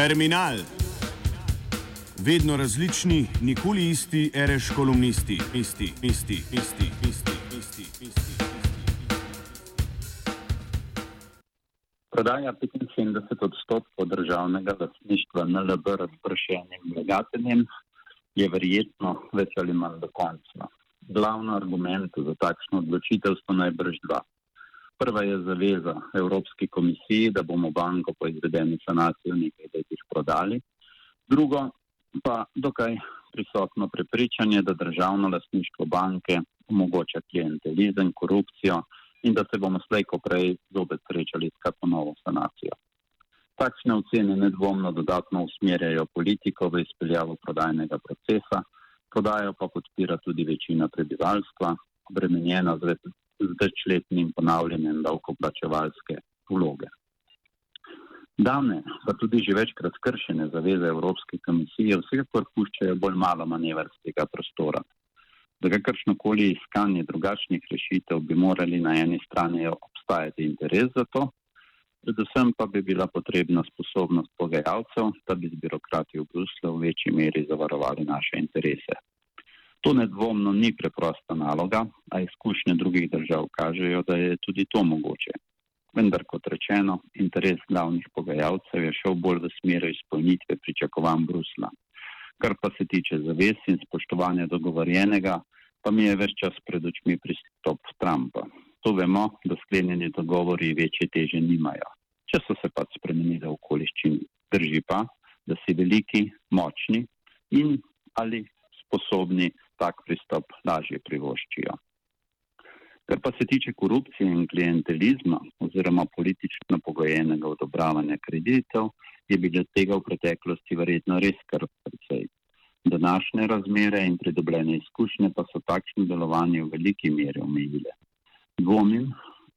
Terminal. Vedno različni, nikoli isti, reš kolumnisti, isti, isti, isti, isti, isti, isti. Prodaja 75 odstotkov državnega lastništva NLB razpršenim vlagateljem je verjetno več ali manj dokončno. Glavno argument za takšno odločitev so najbrž dva. Prva je zaveza Evropski komisiji, da bomo banko po izvedeni sanaciji v nekaj letih prodali. Drugo pa dokaj prisotno prepričanje, da državno lastništvo banke omogoča klientelizem, korupcijo in da se bomo slejko prej zopet srečali s kako novo sanacijo. Takšne ocene nedvomno dodatno usmerjajo politiko v izpeljavo prodajnega procesa, prodajo pa podpira tudi večina prebivalstva, obremenjena z z večletnim ponavljanjem davkoplačevalske vloge. Dane, pa tudi že večkrat kršene zaveze Evropske komisije, vsekakor puščajo bolj malo manevrskega prostora. Za kakršno koli iskanje drugačnih rešitev bi morali na eni strani obstajati interes za to, predvsem pa bi bila potrebna sposobnost pogajalcev, da bi z birokrati v Bruslu v večji meri zavarovali naše interese. To nedvomno ni preprosta naloga, a izkušnje drugih držav kažejo, da je tudi to mogoče. Vendar, kot rečeno, interes glavnih pogajalcev je šel bolj v smer izpolnitve pričakovanj Brusla. Kar pa se tiče zavez in spoštovanja dogovorjenega, pa mi je več čas pred očmi pristop Trumpa. To vemo, da sklenjeni dogovori večje teže nimajo. Če so se pa spremenili okoliščini, drži pa, da si veliki, močni in ali sposobni tak pristop lažje privoščijo. Kar pa se tiče korupcije in klientelizma oziroma politično pogojenega odobravanja kreditov, je bilo tega v preteklosti verjetno res kar precej. Današnje razmere in pridobljene izkušnje pa so takšno delovanje v veliki meri omejile. Dvomim,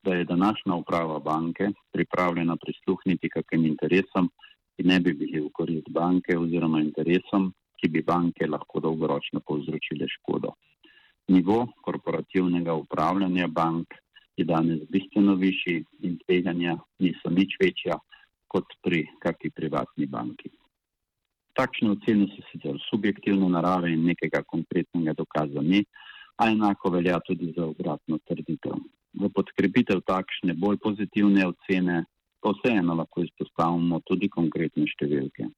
da je današnja uprava banke pripravljena prisluhniti kakim interesom, ki ne bi bili v korist banke oziroma interesom, ki bi banke lahko dolgoročno povzročile škodo. Nivo korporativnega upravljanja bank je danes bistveno višji in tveganja niso nič večja kot pri kakšni privatni banki. Takšne ocene so sicer subjektivne narave in nekega konkretnega dokaza ni, a enako velja tudi za obratno trditev. V podkrepitev takšne bolj pozitivne ocene pa vseeno lahko izpostavimo tudi konkretne številke.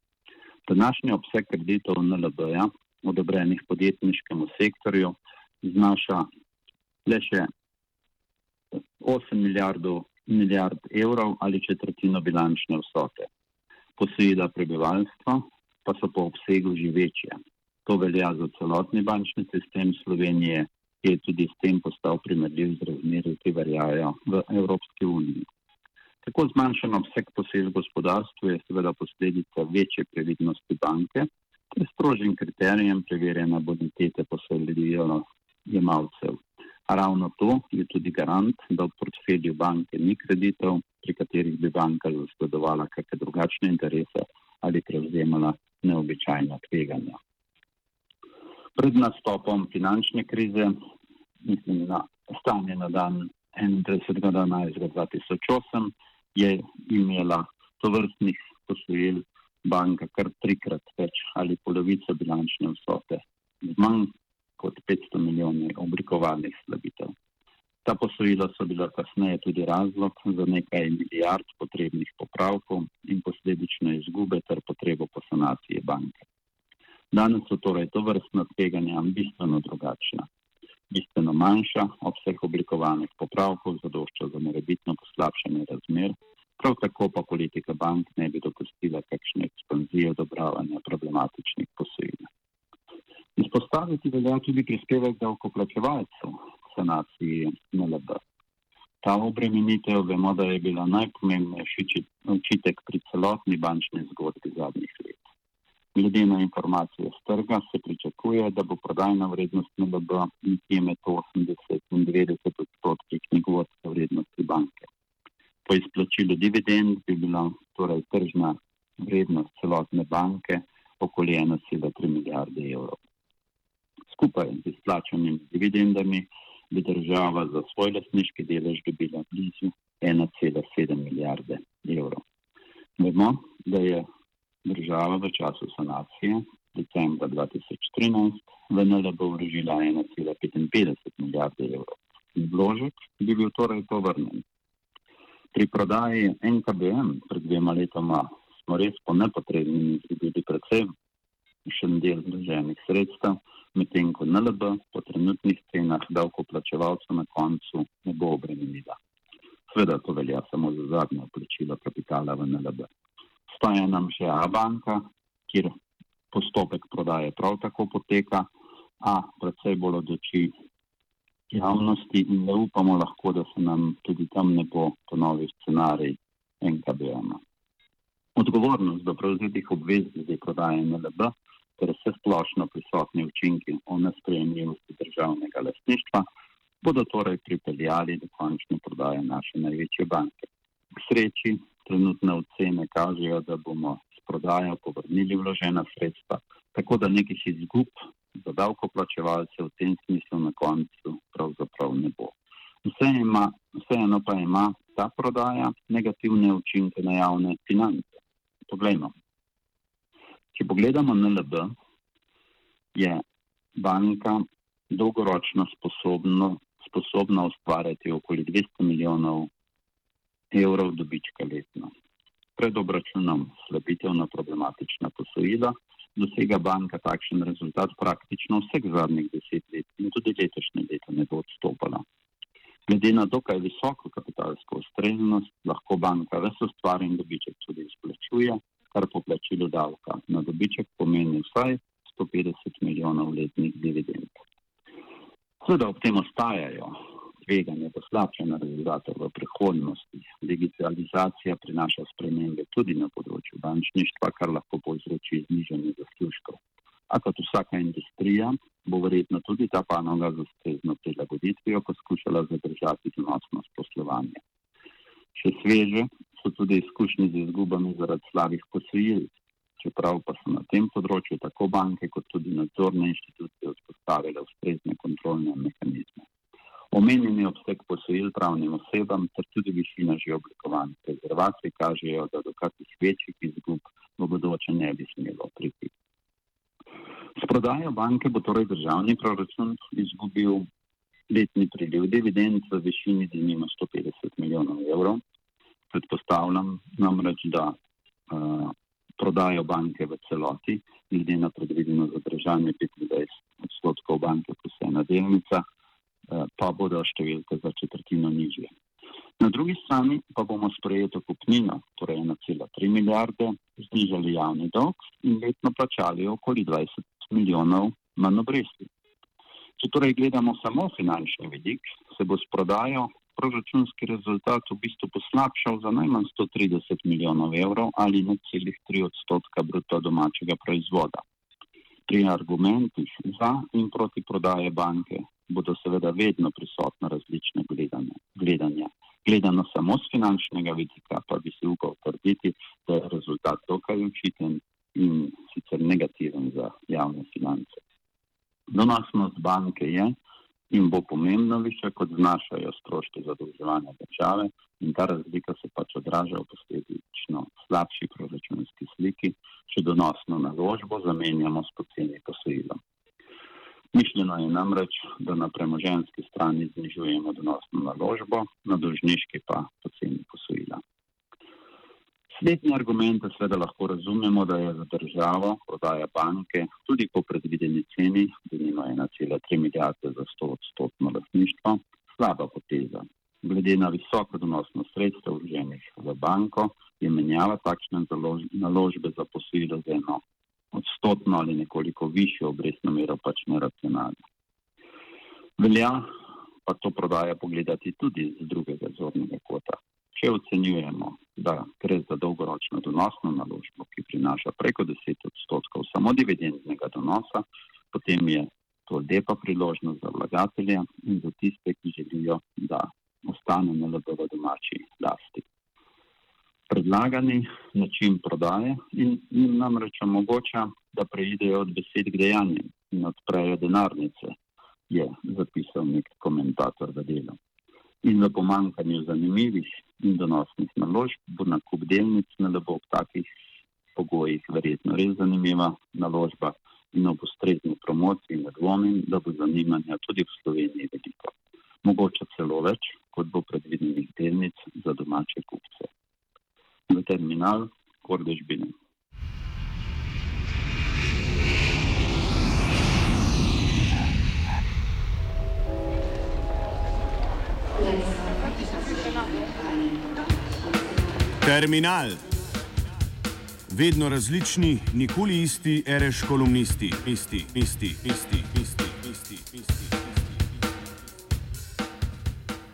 Današnji obseg kreditov NLB-ja, odobrenih podjetniškemu sektorju, znaša le še 8 milijardov, milijard evrov ali četrtino bilančne vsote. Posojila prebivalstva pa so po obsegu že večje. To velja za celotni bančni sistem Slovenije, ki je tudi s tem postal primerljiv z razmerji, ki verjajo v Evropski uniji. Tako zmanjšan obseg posel v gospodarstvu je seveda posledica večje previdnosti banke, ki je strožjim kriterijem preverjena bonitete posojilo jemalcev. Ravno to je tudi garant, da v portfelju banke ni kreditov, pri katerih bi banka zasledovala kakšne drugačne interese ali prevzemala neobičajna tveganja. Pred nastopom finančne krize, mislim na stanje na dan 31.12.2008, je imela tovrstnih posojil banka kar trikrat več ali polovico bilančne vsote, z manj kot 500 milijoni oblikovanih slabitev. Ta posojila so bila kasneje tudi razlog za nekaj milijard potrebnih popravkov in posledično izgube ter potrebo po sanaciji banke. Danes so torej to vrstna tveganja bistveno drugačna. Bistveno manjša obseg oblikovanih popravkov zadošča za morebitno poslabšanje razmer, prav tako pa politika bank ne bi dopustila kakšne ekspanzije odobravanja problematičnih posojil. Izpostaviti velja tudi prispevek davkoplačevalcev k sanaciji NLB. Ta obremenitev vemo, da je bila najpomembnejši učitek pri celotni bančni zgodbi zadnjih let. Glede na informacije z trga se pričakuje, da bo prodajna vrednost NLB nekje med 80 in 90 odstotki knjigovodske vrednosti banke. Po izplačilu dividend bi bila torej tržna vrednost celotne banke okoli 1,3 milijarde evrov. Skupaj z izplačanimi dividendami bi država za svoj lasniški delež dobila blizu 1,7 milijarde evrov. Vemo, da je država v času sanacije decembra 2013 v NLB vložila 1,55 milijarde evrov. Vložek bi bil torej povrnen. Pri prodaji NKBM pred dvema letoma smo res po nepotrebnem izgubili predvsem še en del vloženih sredstev, medtem ko NLB po trenutnih cenah davkoplačevalcev na koncu ne bo obremenila. Sveda to velja samo za zadnje plačilo kapitala v NLB. Stoja nam še A banka, kjer postopek prodaje prav tako poteka, a predvsej bolj od oči javnosti in da upamo lahko, da se nam tudi tam ne bo ponovil scenarij NKBM. Odgovornost do prevzetih obvez glede prodaje NLB ter vse splošno prisotni učinki o nesprejemljivosti državnega lastništva bodo torej pripeljali do končne prodaje naše največje banke. K sreči trenutne ocene kažejo, da bomo s prodajo povrnili vložena sredstva, tako da nekih izgub za davkoplačevalce v tem smislu na koncu pravzaprav ne bo. Vseeno vse pa ima ta prodaja negativne učinke na javne finance. Poglejmo. Če pogledamo NLB, je banka dolgoročno sposobno, sposobna ustvarjati okoli 200 milijonov evrov dobička letno. Pred obračunom slabitev na problematična posojila dosega banka takšen rezultat praktično vseh zadnjih deset let in tudi letošnje leto ne bo odstopala. Glede na dokaj visoko kapitalsko ustreznost lahko banka ves ustvarjen dobiček tudi izplačuje kar po plačilu davka na dobiček pomeni vsaj 150 milijonov letnih dividend. Seveda ob tem ostajajo tveganje poslabšanja rezultatov v prihodnosti. Digitalizacija prinaša spremembe tudi na področju bančništva, kar lahko povzroči znižanje zaslužkov. A kot vsaka industrija bo verjetno tudi ta panoga z ustrezno prilagoditvijo poskušala zadržati donosnost poslovanja. Še sveže so tudi izkušnje z izgubami zaradi slabih posojil, čeprav pa so na tem področju tako banke kot tudi nadzorne inštitucije vzpostavile ustrezne kontrolne mehanizme. Omenjeni obseg posojil pravnim osebam ter tudi višina že oblikovanih rezervacij kažejo, da do kakih večjih izgub v bodoče ne bi smelo priti. S prodajo banke bo torej državni proračun izgubil letni priliv dividend v višini denimo 150 milijonov evrov, predpostavljam namreč, da uh, prodajo banke v celoti, glede na predvideno zadržanje 25 odstotkov banke, ko se ena delnica, uh, pa bodo številke za četrtino nižje. Na drugi strani pa bomo sprejeto kupnino, torej 1,3 milijarde, znižali javni dolg in letno plačali okoli 20 milijonov manj obresti. Če torej gledamo samo finančni vidik, se bo s prodajo proračunski rezultat v bistvu poslabšal za najmanj 130 milijonov evrov ali na celih 3 odstotka bruto domačega proizvoda. Pri argumentih za in proti prodaje banke bodo seveda vedno prisotna različne gledanja. gledanja. Gledano samo z finančnega vidika pa bi se upal trditi, da je rezultat dokaj učiten in sicer negativen za javne finance. Donosnost banke je, in bo pomembno više, kot znašajo stroški zadolževanja države in ta razlika se pač odraža v posledično slabši proračunski sliki, če donosno naložbo zamenjamo s poceni posojilom. Mišljeno je namreč, da na premoženski strani znižujemo donosno naložbo, na dolžniški pa poceni posojila. Slednji argument seveda lahko razumemo, da je za državo prodaja banke tudi po predvideni ceni, da nima 1,3 milijarde za 100 odstotno lastništvo, slaba poteza. Glede na visoko donosno sredstvo vloženih v banko je menjava takšne naložbe za posojilo z eno odstotno ali nekoliko višjo obrestno mero pač neracionalna. Velja pa to prodaja pogledati tudi z drugega zornega kota. Če ocenjujemo, da gre za dolgoročno donosno naložbo, ki prinaša preko 10 odstotkov samo dividendnega donosa, potem je to lepa priložnost za vlagatelje in za tiste, ki želijo, da ostane NLB v domači lasti. Predlagani način prodaje in jim namreč omogoča, da preidejo od besed k dejanjem in odprejo denarnice, je zapisal nek komentator v delu. In v pomankanju zanimivih in donosnih naložb bo nakup delnic na lebo ob takih pogojih verjetno res zanimiva naložba in ob ustrezni promociji ne dvomim, da bo zanimanja tudi v Sloveniji veliko. Mogoče celo več, kot bo predvidenih delnic za domače kupce. Terminal Kordežbine. Terminal. Vedno različni, nikoli isti, reš kolumnisti, isti, isti, isti, isti.